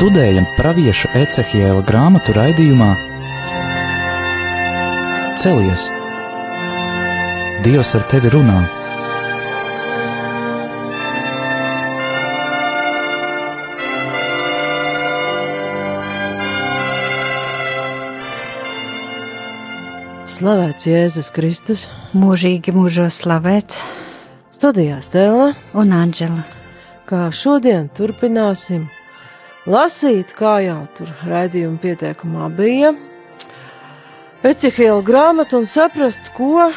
Studējam pravieša Ecehiela grāmatu raidījumā Celies! Dievs ar tevi runā! Slavēts Jēzus Kristus, mūžīgi mūžos slavēts, studijā Stēlā, un Anģela. kā šodien turpināsim lasīt, kā jau tur raidījuma pieteikumā bija, Ecihēla grāmatu un saprast, ko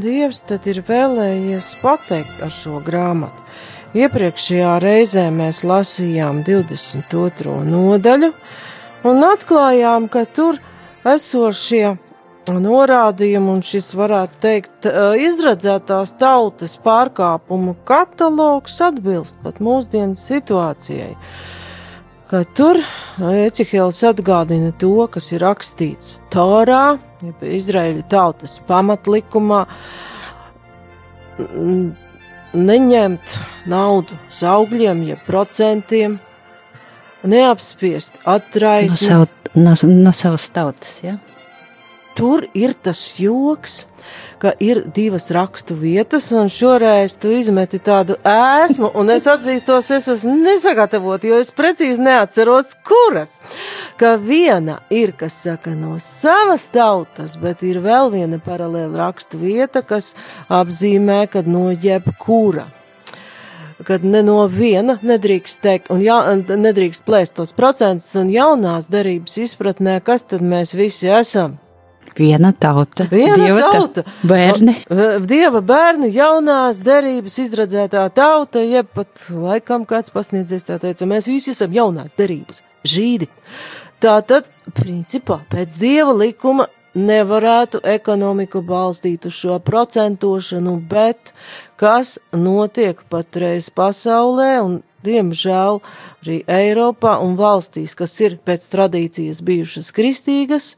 Dievs tad ir vēlējies pateikt ar šo grāmatu. Iepriekšējā reizē mēs lasījām 22. nodaļu un atklājām, ka tur esošie norādījumi un šis varētu teikt izradzētās tautas pārkāpumu katalogs atbilst pat mūsdienu situācijai. Ka tur Ecihēls atgādina to, kas ir rakstīts jeb Izraēļa tautas pamatlikumā, neņemt naudu uz augļiem, jeb procentiem, neapspiest atraitni. No, savu, no, no savas tautas, ja? Tur ir tas joks, ka ir divas rakstu vietas, un šoreiz tu izmeti tādu ēsmu, un es atzīstos, es esmu nesagatavot, jo es precīzi neatceros, kuras. Ka viena ir, kas saka, no savas tautas, bet ir vēl viena paralēla rakstu vieta, kas apzīmē, kad no jebkura kad ne no viena nedrīkst teikt, un ja, nedrīkst plēst tos procentus, un jaunās darības izpratnē, kas tad mēs visi esam. Viena tauta, Viena dieva tauta. bērni. Dieva bērni, jaunās derības izradzētā tauta, jeb pat laikam kāds pasniedzies tā teica, mēs visi esam jaunās derības, žīdi. Tātad, principā, pēc dieva likuma nevarētu ekonomiku balstīt uz šo procentošanu, bet kas notiek patreiz pasaulē un, diemžēl, arī Eiropā un valstīs, kas ir pēc tradīcijas bijušas kristīgas,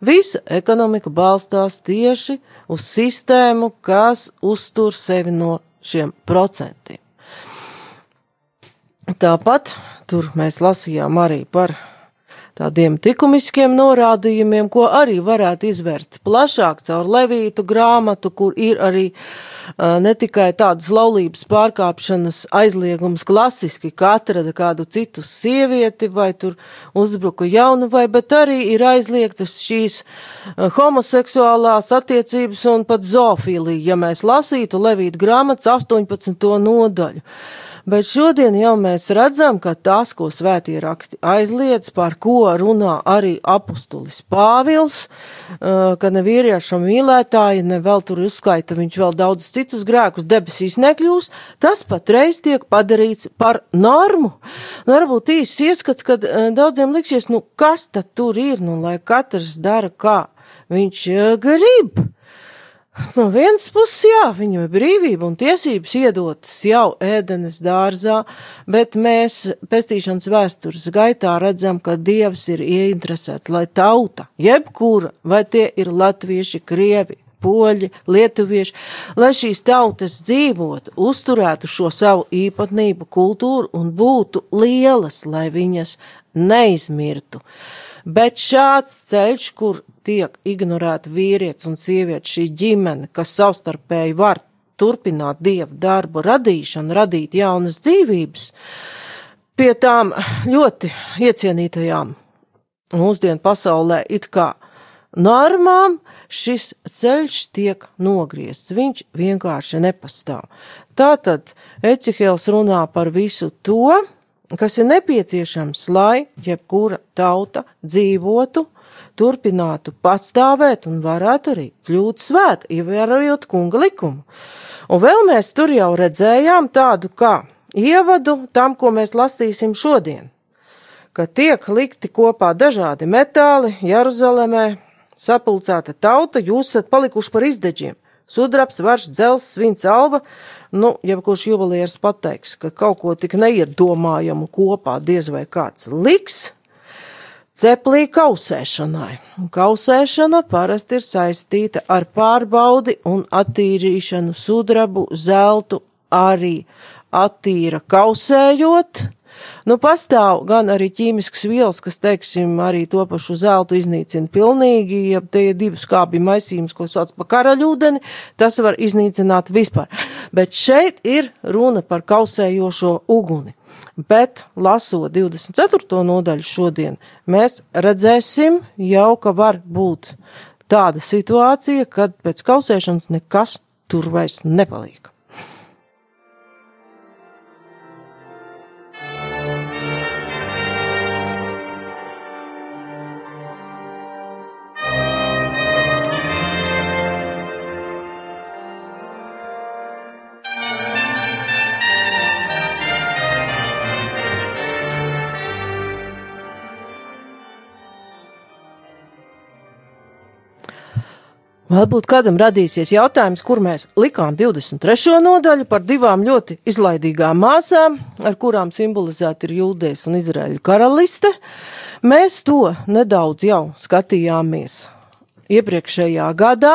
Visa ekonomika balstās tieši uz sistēmu, kas uztur sevi no šiem procentiem. Tāpat tur mēs lasījām arī par tādiem likumiskiem norādījumiem, ko arī varētu izvērt plašāk caur Levītu grāmatu, kur ir arī uh, ne tikai tādas laulības pārkāpšanas aizliegums klasiski, ka atrada kādu citu sievieti vai tur uzbruka jaunu vai, bet arī ir aizliegtas šīs uh, homoseksuālās attiecības un pat zoofīlija, ja mēs lasītu Levītu grāmatas 18. nodaļu. Bet šodien jau mēs redzam, ka tas, ko svētie raksti aizliedz, par ko runā arī apustulis Pāvils, uh, ka ne vīriešu mīlētāji, ne vēl tur uzskaita viņš vēl daudz citus grēkus debesīs nekļūs, tas patreiz tiek padarīts par normu. Nu, varbūt īsts ieskats, kad uh, daudziem liksies, nu kas tad tur ir, nu lai katrs dara kā viņš uh, grib. No vienas puses, jā, viņam ir brīvība un tiesības iedotas jau ēdenes dārzā, bet mēs pestīšanas vēstures gaitā redzam, ka Dievs ir ieinteresēts, lai tauta, jebkura, vai tie ir latvieši, krievi, poļi, lietuvieši, lai šīs tautas dzīvotu, uzturētu šo savu īpatnību, kultūru un būtu lielas, lai viņas neizmirtu. Bet šāds ceļš, kur tiek ignorēta vīrietis un sievietes, šī ģimene, kas savstarpēji var turpināt dievu darbu, radīšanu, radīt jaunas dzīvības, pie tām ļoti iecienītajām mūsdienu pasaulē it kā normām, šis ceļš tiek nogriezts. Viņš vienkārši nepastāv. Tātad Ecihēls runā par visu to, kas ir nepieciešams, lai jebkura tauta dzīvotu, turpinātu patstāvēt un varētu arī kļūt svēta, ievērojot kunga likumu. Un vēl mēs tur jau redzējām tādu kā ievadu tam, ko mēs lasīsim šodien, ka tiek likti kopā dažādi metāli Jeruzalemē, sapulcēta tauta, jūs esat palikuši par izdeģiem. Sudrabs, varš, dzels, svins, alva, nu, jebkurš juvelieris pateiks, ka kaut ko tik neiedomājamu kopā diez vai kāds liks, ceplī kausēšanai. Kausēšana parasti ir saistīta ar pārbaudi un attīrīšanu sudrabu, zeltu arī attīra kausējot, Nu, pastāv gan arī ķīmisks vielas, kas, teiksim, arī to pašu zeltu iznīcina pilnīgi, ja te ir divas kābju maisījums, ko sauc par karaļūdeni, tas var iznīcināt vispār. Bet šeit ir runa par kausējošo uguni. Bet, lasot 24. nodaļu šodien, mēs redzēsim jau, ka var būt tāda situācija, kad pēc kausēšanas nekas tur vairs nepaliek. Varbūt kādam radīsies jautājums, kur mēs likām 23. nodaļu par divām ļoti izlaidīgām māsām, ar kurām simbolizēta ir Jūdēs un Izraēļu karaliste. Mēs to nedaudz jau skatījāmies iepriekšējā gadā,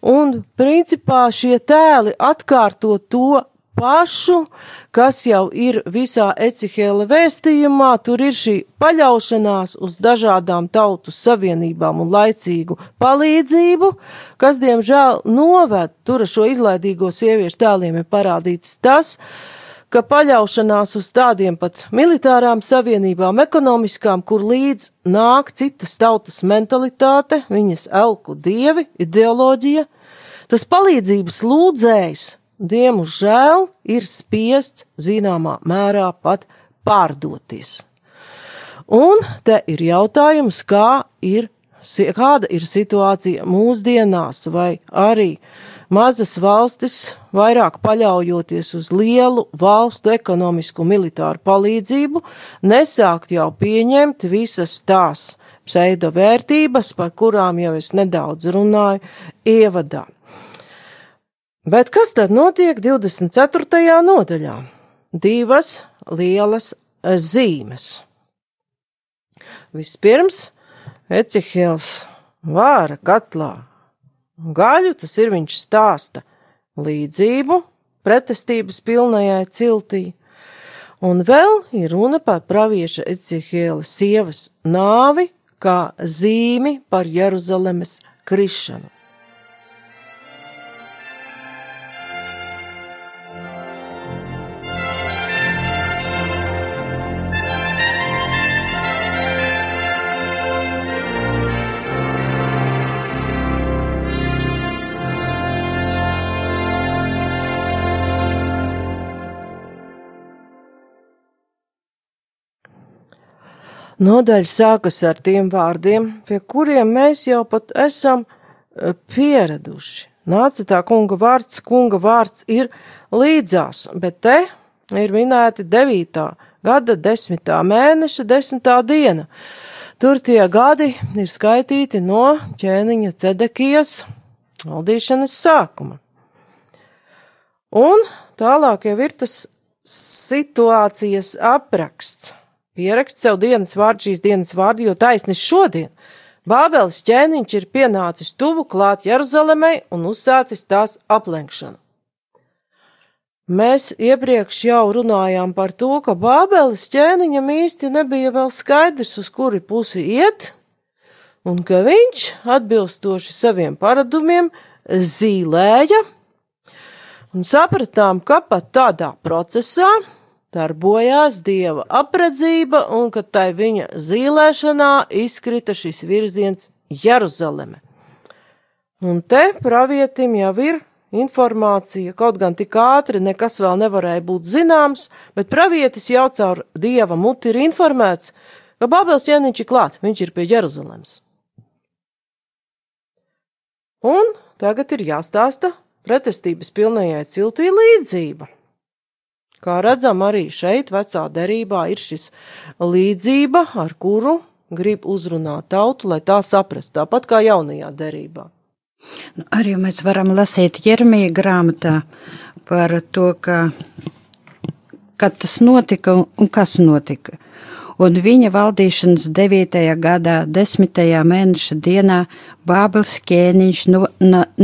un principā šie tēli atkārto to pašu, kas jau ir visā Ecihēla vēstījumā, tur ir šī paļaušanās uz dažādām tautu savienībām un laicīgu palīdzību, kas, diemžēl, noved tur šo izlaidīgo sieviešu tēliem ir parādīts tas, ka paļaušanās uz tādiem pat militārām savienībām, ekonomiskām, kur līdz nāk citas tautas mentalitāte, viņas elku dievi, ideoloģija, tas palīdzības lūdzējs diemžēl ir spiests zināmā mērā pat pārdoties. Un te ir jautājums, kā ir, kāda ir situācija mūsdienās, vai arī mazas valstis, vairāk paļaujoties uz lielu valstu ekonomisku militāru palīdzību, nesākt jau pieņemt visas tās pseido vērtības, par kurām jau es nedaudz runāju ievadā. Bet kas tad notiek 24. nodaļā? Divas lielas zīmes. Vispirms Ecihils vāra katlā gaļu, tas ir viņš stāsta līdzību pretestības pilnajai ciltī, un vēl ir runa par pravieša Ecihēla sievas nāvi kā zīmi par Jeruzalemes krišanu. Nodaļa sākas ar tiem vārdiem, pie kuriem mēs jau pat esam eh, pieraduši. Nāca tā kunga vārds, kunga vārds ir līdzās, bet te ir minēti 9. gada 10. mēneša 10. diena. Tur tie gadi ir skaitīti no ķēniņa cedekijas valdīšanas sākuma. Un tālāk jau ir tas situācijas apraksts Pierakst sev dienas vārdu šīs dienas vārdu, jo taisnis šodien Bābeles ķēniņš ir pienācis tuvu klāt Jeruzalemei un uzsācis tās aplenkšanu. Mēs iepriekš jau runājām par to, ka Bābeles ķēniņam īsti nebija vēl skaidrs, uz kuri pusi iet, un ka viņš, atbilstoši saviem paradumiem, zīlēja, un sapratām, ka pat tādā procesā darbojās dieva apredzība un ka tai viņa zīlēšanā izkrita šis virziens Jeruzaleme. Un te pravietim jau ir informācija, kaut gan tik ātri nekas vēl nevarēja būt zināms, bet pravietis jau caur dieva muti ir informēts, ka Bābels ķēniņš ir klāt, viņš ir pie Jeruzalemes. Un tagad ir jāstāsta pretestības pilnajai ciltī līdzība. Kā redzam, arī šeit vecā derībā ir šis līdzība, ar kuru grib uzrunāt tautu, lai tā saprast, tāpat kā jaunajā derībā. Nu, arī mēs varam lasīt Jeremija grāmatā par to, ka, kad tas notika un kas notika. Un viņa valdīšanas 9. gadā, 10. mēneša dienā Bābels ķēniņš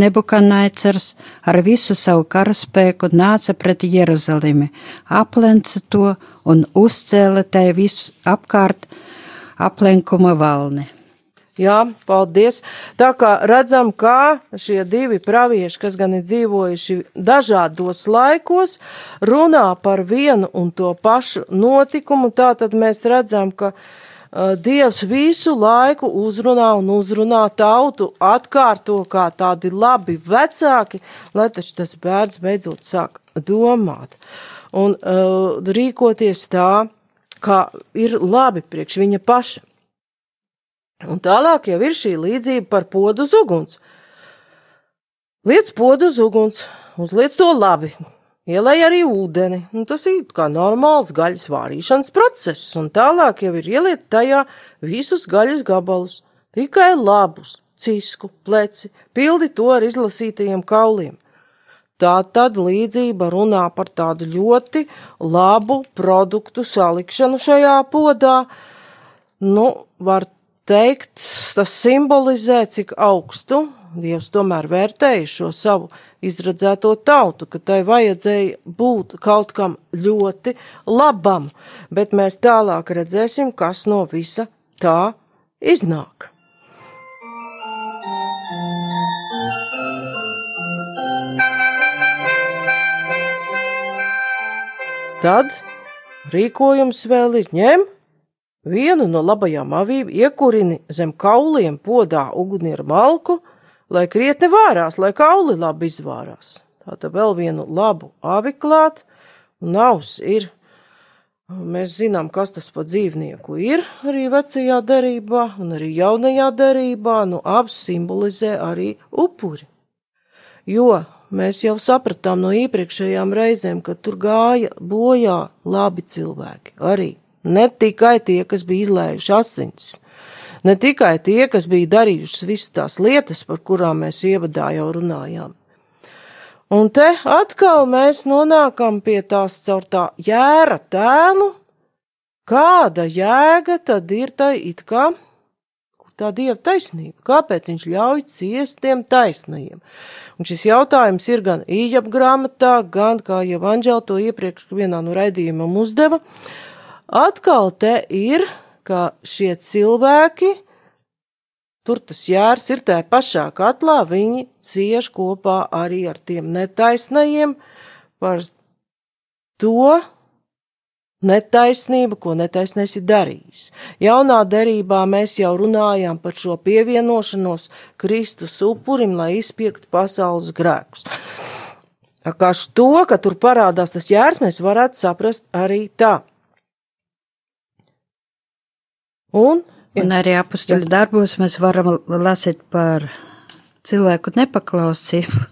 Nebukanaicers ar visu savu karaspēku nāca pret Jeruzalemi, aplenca to un uzcēla tai visu apkārt aplenkuma valni. Jā, paldies. Tā kā redzam, kā šie divi pravieši, kas gan ir dzīvojuši dažādos laikos, runā par vienu un to pašu notikumu, tā tad mēs redzam, ka uh, Dievs visu laiku uzrunā un uzrunā tautu, atkārto kā tādi labi vecāki, lai taču tas bērns beidzot sāk domāt un uh, rīkoties tā, kā ir labi priekš viņa paša. Un tālāk jau ir šī līdzība par podu uz uguns. Liec podu uz uguns, uzliec to labi, ielai arī ūdeni, un tas ir kā normāls gaļas vārīšanas process, un tālāk jau ir ieliet tajā visus gaļas gabalus, tikai labus, cisku, pleci, pildi to ar izlasītajiem kauliem. Tā tad līdzība runā par tādu ļoti labu produktu salikšanu šajā podā. Nu, var teikt, tas simbolizē, cik augstu Dievs tomēr vērtēja šo savu izradzēto tautu, ka tai vajadzēja būt kaut kam ļoti labam, bet mēs tālāk redzēsim, kas no visa tā iznāk. Tad rīkojums vēl ir ņem Vienu no labajām avīm iekurini zem kauliem podā uguni ar malku, lai krietni vārās, lai kauli labi izvārās. Tātad vēl vienu labu avi klāt, un navs ir. Mēs zinām, kas tas pa dzīvnieku ir arī vecajā derībā un arī jaunajā derībā, nu abas simbolizē arī upuri. Jo mēs jau sapratām no iepriekšējām reizēm, ka tur gāja bojā labi cilvēki arī Ne tikai tie, kas bija izlējuši asins, ne tikai tie, kas bija darījuši visas tās lietas, par kurām mēs ievadā jau runājām. Un te atkal mēs nonākam pie tās caur tā jēra tēlu, kāda jēga tad ir tai it kā, kur tā dieva taisnība, kāpēc viņš ļauj ciest tiem taisnajiem. Un šis jautājums ir gan ījab grāmatā, gan, kā jau Anģela to iepriekš vienā no raidījumam uzdeva, Atkal te ir, ka šie cilvēki, tur tas jērs ir tajā pašā katlā, viņi cieš kopā arī ar tiem netaisnajiem par to netaisnību, ko netaisnais ir darījis. Jaunā derībā mēs jau runājām par šo pievienošanos Kristus upurim, lai izpirktu pasaules grēkus. Kā to, ka tur parādās tas jērs, mēs varētu saprast arī tā. Un, un arī apakstuļu darbos mēs varam lasīt par cilvēku nepaklausību.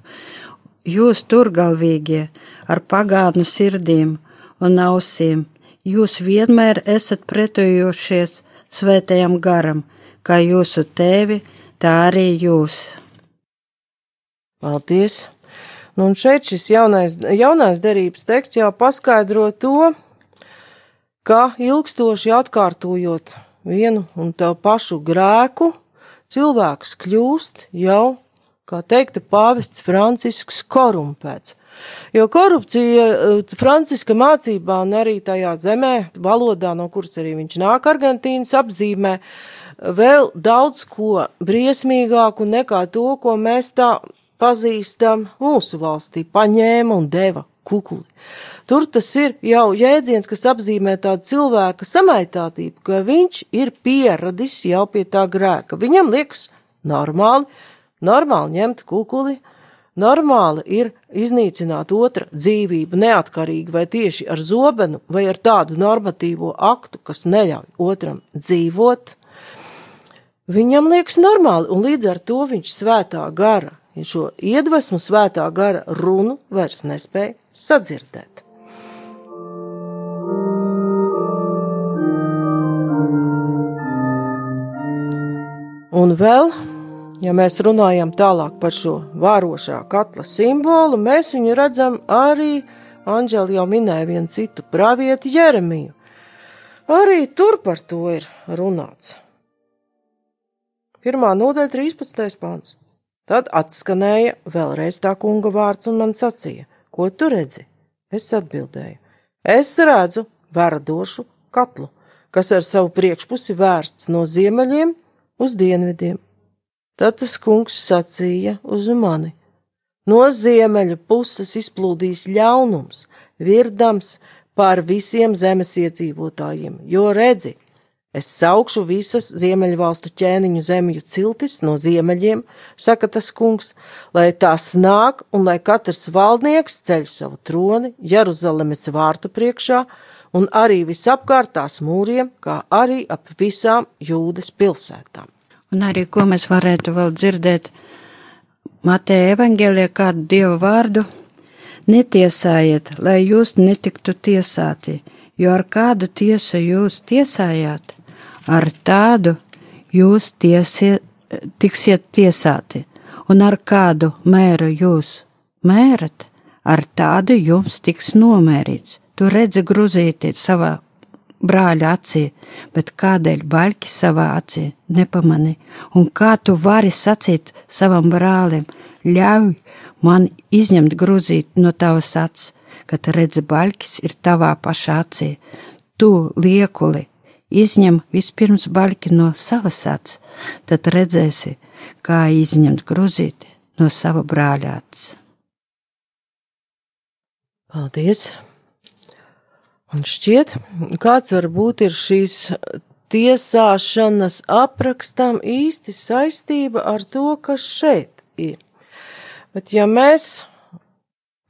Jūs turgalvīgie ar pagātnu sirdīm un ausīm, jūs vienmēr esat pretojošies svētajam garam, kā jūsu tēvi, tā arī jūs. Paldies! Nu, un šeit šis jaunais, jaunais derības teksts jau paskaidro to, ka ilgstoši atkārtojot vienu un to pašu grēku, cilvēks kļūst jau, kā teikta pāvests Francisks, korumpēts. Jo korupcija eh, Franciska mācībā un arī tajā zemē, valodā, no kuras arī viņš nāk, Argentīnas apzīmē, vēl daudz ko briesmīgāku nekā to, ko mēs tā pazīstam mūsu valstī, paņēma un deva kukuli. Tur tas ir jau jēdziens, kas apzīmē tādu cilvēka samaitātību, ka viņš ir pieradis jau pie tā grēka. Viņam liekas normāli, normāli ņemt kukuli, normāli ir iznīcināt otra dzīvību neatkarīgi vai tieši ar zobenu vai ar tādu normatīvo aktu, kas neļauj otram dzīvot. Viņam liekas normāli, un līdz ar to viņš svētā gara, šo iedvesmu svētā gara runu vairs nespēja sadzirdēt. Un vēl, ja mēs runājam tālāk par šo vārošā katla simbolu, mēs viņu redzam arī, Anģeli jau minēja vienu citu pravieti Jeremiju. Arī tur par to ir runāts. Pirmā nodaļa, 13. pāns. Tad atskanēja vēlreiz tā kunga vārds un man sacīja: Ko tu redzi? Es atbildēju: Es redzu verdošu katlu, kas ar savu priekšpusi vērsts no ziemeļiem uz dienvidiem. Tad tas kungs sacīja uz mani: No ziemeļu puses izplūdīs ļaunums, virdams pār visiem zemes iedzīvotājiem, jo redzi, Es saukšu visas ziemeļvalstu ķēniņu zemju ciltis no ziemeļiem, saka tas kungs, lai tās nāk un lai katrs valdnieks ceļ savu troni Jeruzalemes vārtu priekšā un arī visapkārt tās mūriem, kā arī ap visām jūdas pilsētām. Un arī, ko mēs varētu vēl dzirdēt Mateja evaņģēlijā kādu dievu vārdu, netiesājiet, lai jūs netiktu tiesāti, jo ar kādu tiesu jūs tiesājāt, ar tādu jūs tiesiet, tiksiet tiesāti, un ar kādu mēru jūs mērat, ar tādu jums tiks nomērīts. Tu redzi gruzīti savā brāļa acī, bet kādēļ baļķi savā acī nepamani, un kā tu vari sacīt savam brālim, ļauj man izņemt grūzīti no tavas acis, kad redzi baļķis ir tavā pašā acī. Tu liekuli Izņem vispirms baļķi no savas acis, tad redzēsi, kā izņemt gruzīti no sava brāļa acis. Paldies! Un šķiet, kāds varbūt ir šīs tiesāšanas aprakstam īsti saistība ar to, kas šeit ir. Bet ja mēs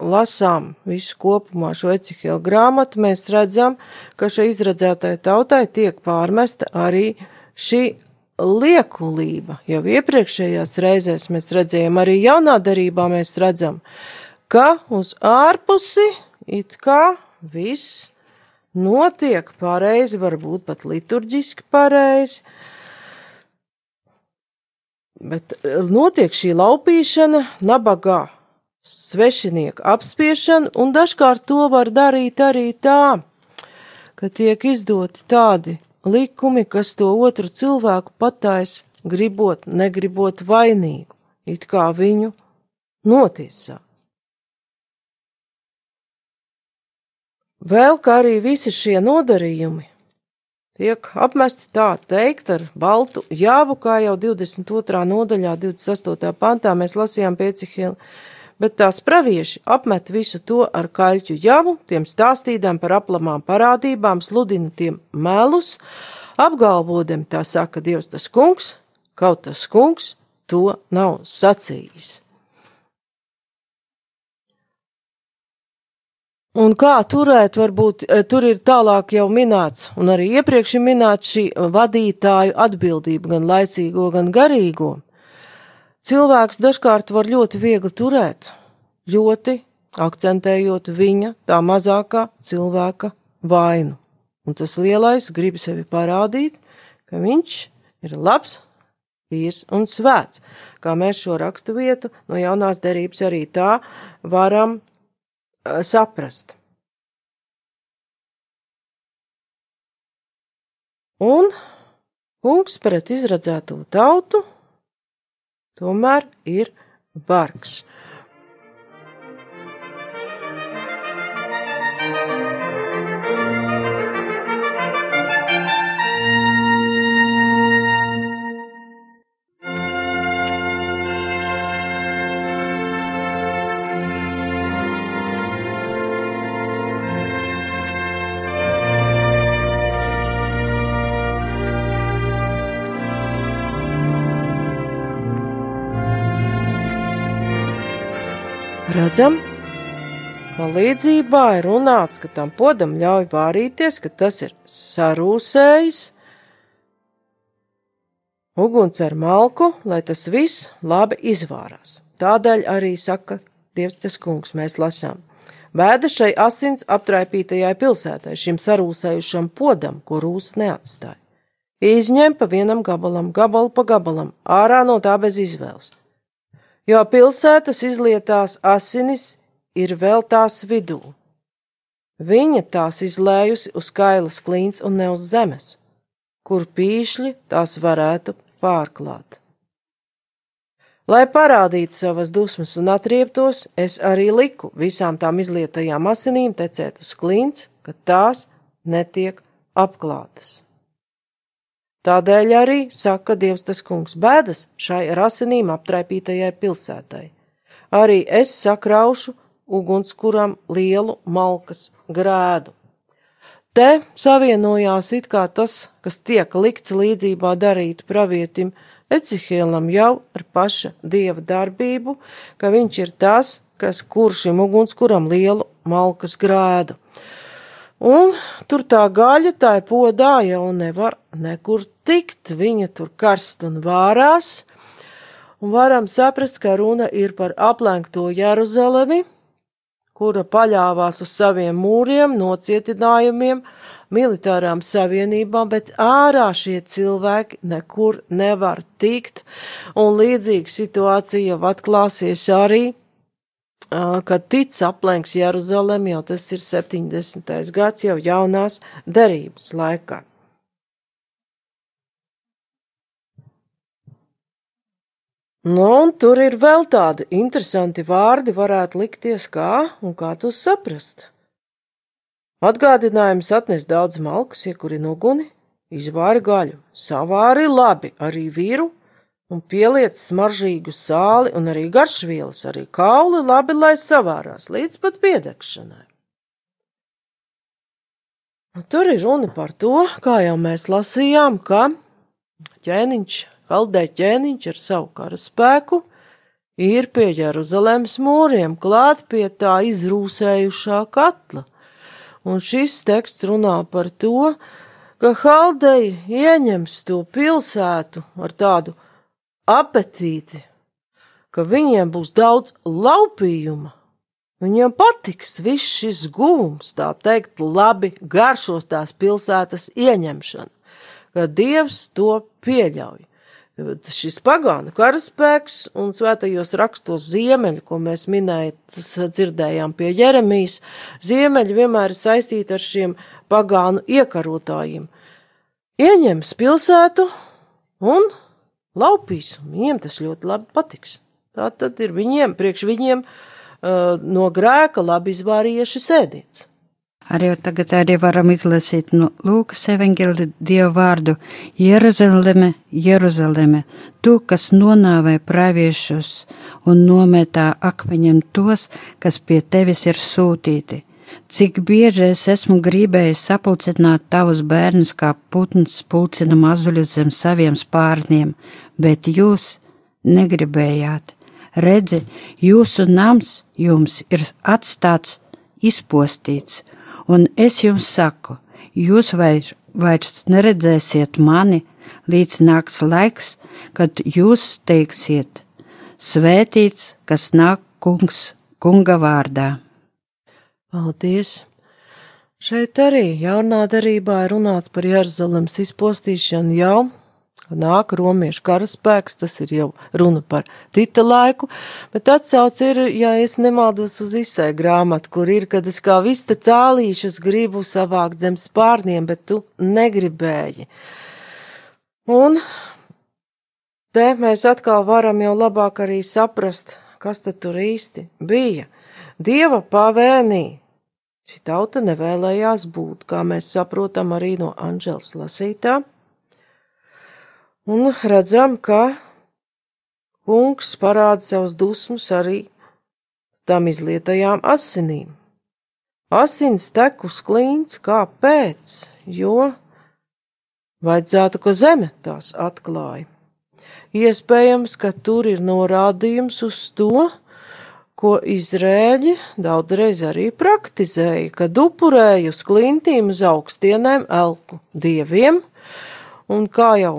lasām visu kopumā šo Ecihila grāmatu, mēs redzam, ka šai izredzētai tautai tiek pārmesta arī šī liekulība. Jau iepriekšējās reizēs mēs redzējām, arī jaunā darībā mēs redzam, ka uz ārpusi it kā viss notiek pareizi, varbūt pat liturģiski pareizi, bet notiek šī laupīšana nabagā. Svešinieku apspiešanu, un dažkārt to var darīt arī tā, ka tiek izdoti tādi likumi, kas to otru cilvēku patais, gribot, negribot vainīgu, it kā viņu notiesā. Vēl kā arī visi šie nodarījumi tiek apmesti tā teikt ar baltu jābu, kā jau 22. nodaļā, 28. pantā mēs lasījām piecihēli bet tās pravieši apmet visu to ar kaļķu javu, tiem stāstīdām par aplamām parādībām, sludina tiem melus, apgalvodam tā saka Dievs tas kungs, kaut tas kungs to nav sacījis. Un kā turēt, varbūt e, tur ir tālāk jau minēts, un arī iepriekš ir minēts šī vadītāju atbildība, gan laicīgo, gan garīgo. Cilvēks dažkārt var ļoti viegli turēt, ļoti akcentējot viņa, tā mazākā cilvēka vainu. Un tas lielais grib sevi parādīt, ka viņš ir labs, tīrs un svēts. Kā mēs šo rakstu vietu no jaunās derības arī tā varam saprast. Un kungs pret izradzēto tautu tomēr ir bargs. Redzam, ka līdzībā ir runāts, ka tam podam ļauj vārīties, ka tas ir sarūsējis, uguns ar malku, lai tas viss labi izvārās. Tādēļ arī saka Dievs tas kungs, mēs lasām. Vēda šai asins aptraipītajai pilsētai, šim sarūsējušam podam, ko rūsa neatstāja. Izņem pa vienam gabalam, gabalu pa gabalam, ārā no tā bez izvēles jo pilsētas izlietās asinis ir vēl tās vidū. viņa tās izlējusi uz kailas klints un ne uz zemes, kur pīšļi tās varētu pārklāt. Lai parādītu savas dusmas un atrieptos, es arī liku visām tām izlietajām asinīm tecēt uz klints, ka tās netiek apklātas. Tādēļ arī saka Dievs tas kungs bēdas šai ar asinīm aptraipītajai pilsētai. Arī es sakraušu ugunskuram lielu malkas grēdu. Te savienojās it kā tas, kas tiek likts līdzībā darīt pravietim Ecihēlam jau ar paša dieva darbību, ka viņš ir tas, kas kur šim ugunskuram lielu malkas grēdu. Un tur tā gaļa tā ir podā jau nevar nekur tikt, viņa tur karst un vārās, un varam saprast, ka runa ir par aplenkto Jeruzalemi, kura paļāvās uz saviem mūriem, nocietinājumiem, militārām savienībām, bet ārā šie cilvēki nekur nevar tikt, un līdzīga situācija atklāsies arī, kad tic aplenks Jeruzalem, jau tas ir 70. gads, jau jaunās derības laikā. Nu, un tur ir vēl tādi interesanti vārdi, varētu likties kā un kā to saprast. Atgādinājums atnes daudz malkas, iekurina uguni, izvāri gaļu, savāri labi arī vīru un pieliec smaržīgu sāli un arī garšvielas, arī kauli labi, lai savārās līdz pat piedegšanai. Un tur ir runa par to, kā jau mēs lasījām, ka ķēniņš, Haldē ķēniņš ar savu karaspēku ir pie Jeruzalemes mūriem klāt pie tā izrūsējušā katla – un šis teksts runā par to, ka Haldeji ieņems to pilsētu ar tādu apetīti, ka viņiem būs daudz laupījuma. Viņiem patiks viss šis gūms, tā teikt, labi garšos tās pilsētas ieņemšana, ka Dievs to pieļauj šis pagānu karaspēks un svētajos rakstos ziemeļi, ko mēs minējām, dzirdējām pie Jeremijas, ziemeļi vienmēr ir saistīti ar šiem pagānu iekarotājiem. Ieņems pilsētu un laupīs, un viņiem tas ļoti labi patiks. Tā tad ir viņiem, priekš viņiem uh, no grēka labi izvārījuši sēdiens. Arī tagad arī varam izlasīt no Lūkas evaņģēlī Dievu vārdu Jeruzaleme, Jeruzaleme, tu, kas nonāvē praviešus un nometā akmeņiem tos, kas pie tevis ir sūtīti. Cik bieži es esmu gribējis sapulcināt tavus bērnus, kā putns pulcina mazuļus zem saviem spārniem, bet jūs negribējāt. Redzi, jūsu nams jums ir atstāts izpostīts un es jums saku, jūs vairs, vairs neredzēsiet mani, līdz nāks laiks, kad jūs teiksiet, svētīts, kas nāk kungs, kunga vārdā. Paldies! Šeit arī jaunā darībā ir runāts par Jeruzalemes izpostīšanu jau nāk romiešu karaspēks, tas ir jau runa par Tita laiku, bet atsauc ir, ja es nemaldos uz izsē grāmatu, kur ir, kad es kā vista cālīšas gribu savākt zem spārniem, bet tu negribēji. Un te mēs atkal varam jau labāk arī saprast, kas tad tur īsti bija. Dieva pavēnī šī tauta nevēlējās būt, kā mēs saprotam arī no Anžels lasītā un redzam, ka kungs parāda savus dusmus arī tam izlietajām asinīm. Asins tek uz klints, kāpēc? Jo vajadzētu, ka zeme tās atklāja. Iespējams, ka tur ir norādījums uz to, ko Izrēļi daudzreiz arī praktizēja, kad upurēja uz klintīm uz augstienēm elku dieviem, un kā jau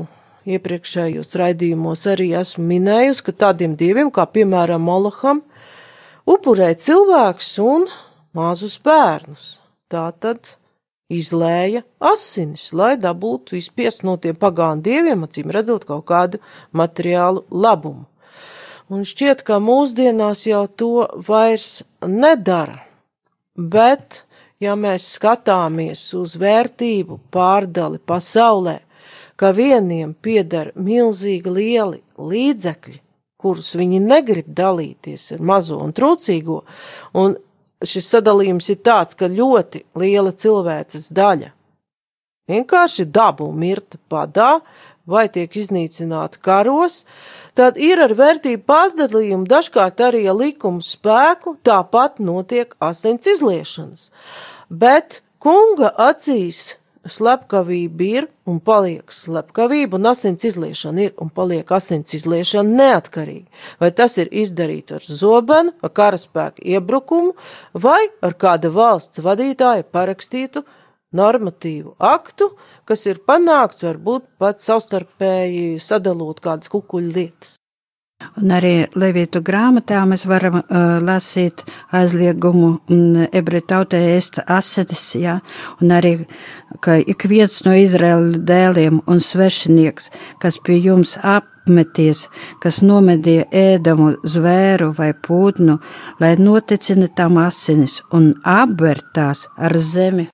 iepriekšējos raidījumos arī esmu minējusi, ka tādiem dieviem, kā piemēram Molaham, upurē cilvēks un mazus bērnus. Tā tad izlēja asinis, lai dabūtu izspiest no tiem pagānu dieviem, acīm redzot kaut kādu materiālu labumu. Un šķiet, ka mūsdienās jau to vairs nedara, bet ja mēs skatāmies uz vērtību pārdali pasaulē, ka vieniem pieder milzīgi lieli līdzekļi, kurus viņi negrib dalīties ar mazo un trūcīgo, un šis sadalījums ir tāds, ka ļoti liela cilvēces daļa vienkārši dabu mirta padā vai tiek iznīcināti karos, tad ir ar vērtību pārdalījumu dažkārt arī ar likumu spēku, tāpat notiek asins izliešanas. Bet kunga acīs slepkavība ir un paliek slepkavība, un asins izliešana ir un paliek asins izliešana neatkarīgi. Vai tas ir izdarīts ar zobenu, ar karaspēku iebrukumu, vai ar kāda valsts vadītāja parakstītu normatīvu aktu, kas ir panākts varbūt pat savstarpēji sadalot kādas kukuļu lietas. Un arī Levītu grāmatā mēs varam uh, lasīt aizliegumu ebreju tautai ēst asetis, jā, un arī, ka ik viens no Izraēla dēliem un svešinieks, kas pie jums apmeties, kas nomedīja ēdamu zvēru vai pūtnu, lai noticina tam asinis un apvērtās ar zemi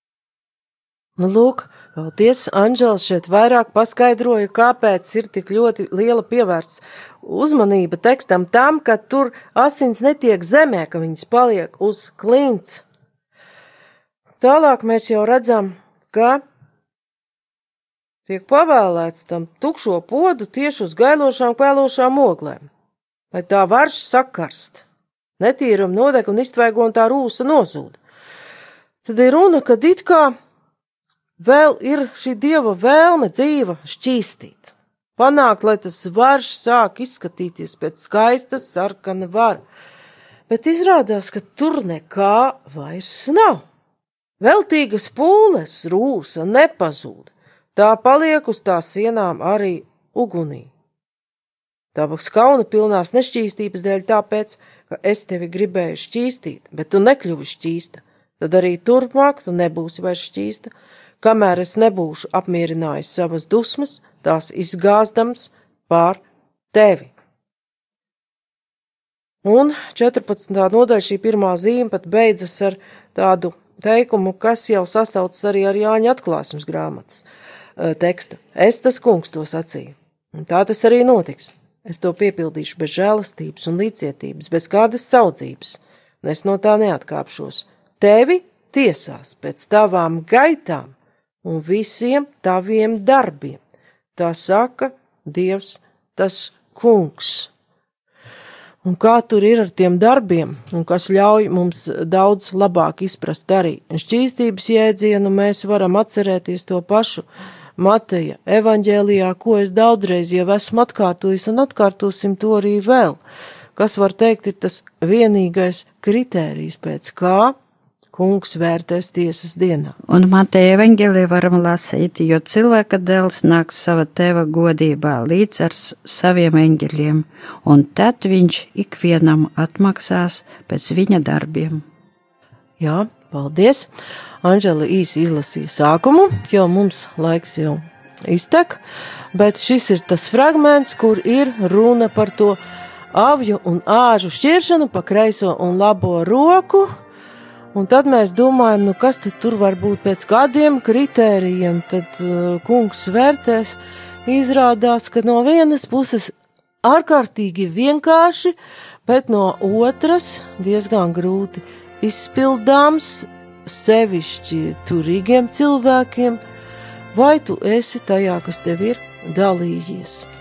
Nu, lūk, paldies, Anģels šeit vairāk paskaidroja, kāpēc ir tik ļoti liela pievērsts uzmanība tekstam tam, ka tur asins netiek zemē, ka viņas paliek uz klints. Tālāk mēs jau redzam, ka tiek pavēlēts tam tukšo podu tieši uz gailošām, kvēlošām oglēm, lai tā varš sakarst, netīram nodeg un iztvaigo un tā rūsa nozūd. Tad ir runa, kad it kā vēl ir šī dieva vēlme dzīva šķīstīt. Panākt, lai tas varš sāk izskatīties pēc skaistas sarkana vara, bet izrādās, ka tur nekā vairs nav. Veltīgas pūles rūsa nepazūd, tā paliek uz tā sienām arī ugunī. Dabas kauna pilnās nešķīstības dēļ tāpēc, ka es tevi gribēju šķīstīt, bet tu nekļuvi šķīsta, tad arī turpmāk tu nebūsi vairs šķīsta, kamēr es nebūšu apmierinājis savas dusmas, tās izgāzdams pār tevi. Un 14. nodaļa šī pirmā zīme pat beidzas ar tādu teikumu, kas jau sasaucas arī ar Jāņa atklāsmes grāmatas eh, tekstu. Es tas kungs to sacīju. Un tā tas arī notiks. Es to piepildīšu bez žēlastības un līdzietības, bez kādas saudzības, un es no tā neatkāpšos. Tevi tiesās pēc tavām gaitām un visiem taviem darbiem. Tā saka Dievs, tas kungs. Un kā tur ir ar tiem darbiem, un kas ļauj mums daudz labāk izprast arī šķīstības jēdzienu, mēs varam atcerēties to pašu Mateja evaņģēlijā, ko es daudzreiz jau esmu atkārtojis un atkārtosim to arī vēl. Kas var teikt ir tas vienīgais kritērijs, pēc kā kungs vērtēs tiesas dienā. Un Mateja evaņģēlī varam lasīt, jo cilvēka dēls nāks sava teva godībā līdz ar saviem eņģeļiem, un tad viņš ikvienam atmaksās pēc viņa darbiem. Jā, paldies! Anžela īsi izlasīja sākumu, jo mums laiks jau iztek, bet šis ir tas fragments, kur ir runa par to avju un āžu šķiršanu pa kreiso un labo roku, Un tad mēs domājam, nu kas tad tur var būt pēc kādiem kritērijiem, tad uh, kungs vērtēs. Izrādās, ka no vienas puses ārkārtīgi vienkārši, bet no otras diezgan grūti izpildāms, sevišķi turīgiem cilvēkiem, vai tu esi tajā, kas tev ir dalījies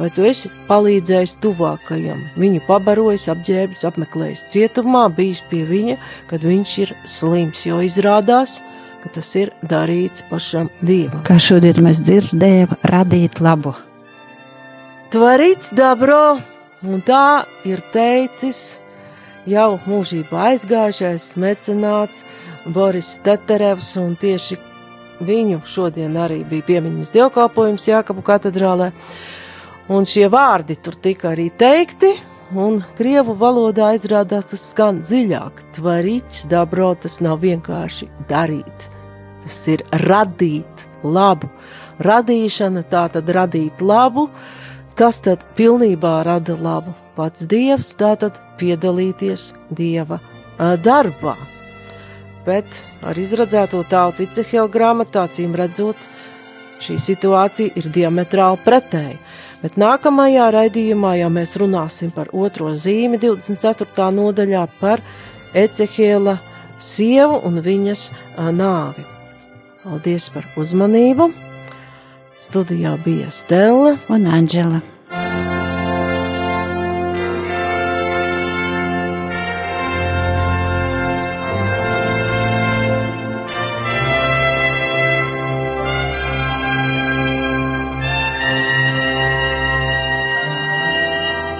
vai tu esi palīdzējis tuvākajam, viņu pabarojis, apģērbis, apmeklējis cietumā, bijis pie viņa, kad viņš ir slims, jo izrādās, ka tas ir darīts pašam dievam. Kā šodien mēs dzirdējam, radīt labu. Tvarīts dabro, un tā ir teicis jau mūžībā aizgājušais mecenāts Boris Teterevs, un tieši viņu šodien arī bija piemiņas dievkalpojums Jākapu katedrālē un šie vārdi tur tika arī teikti, un krievu valodā izrādās tas skan dziļāk. Tvarīts dabro tas nav vienkārši darīt, tas ir radīt labu. Radīšana tā tad radīt labu, kas tad pilnībā rada labu? Pats Dievs, tā tad piedalīties Dieva darbā. bet ar izradzēto tautu Icehela grāmatā cīm redzot, šī situācija ir diametrāli pretēja. Bet nākamajā raidījumā jau mēs runāsim par otro zīmi 24. nodaļā par Ecehela sievu un viņas nāvi. Paldies par uzmanību! Studijā bija Stela un Anģela.